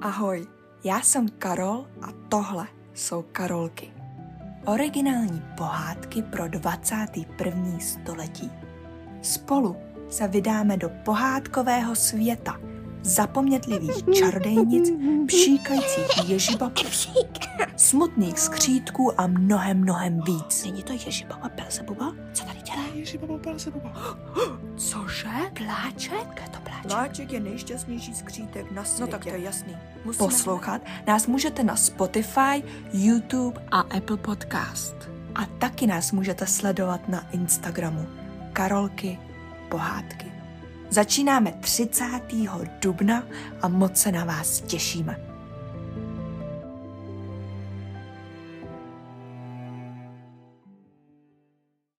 Ahoj, já jsem Karol a tohle jsou Karolky. Originální pohádky pro 21. století. Spolu se vydáme do pohádkového světa zapomnětlivých čarodejnic, pšíkajících ježibabů, smutných skřítků a mnohem, mnohem víc. Není to Ježibaba Belzebuba? Co tady dělá? Ježibaba Belzebuba. Cože? Pláče? Kde? Vláček je nejšťastnější skřítek na světě. No tak to je jasný. Musíme... Poslouchat nás můžete na Spotify, YouTube A Apple Podcast. a taky nás můžete sledovat na Instagramu. Karolky Pohádky. Začínáme 30. dubna a moc se na vás těšíme.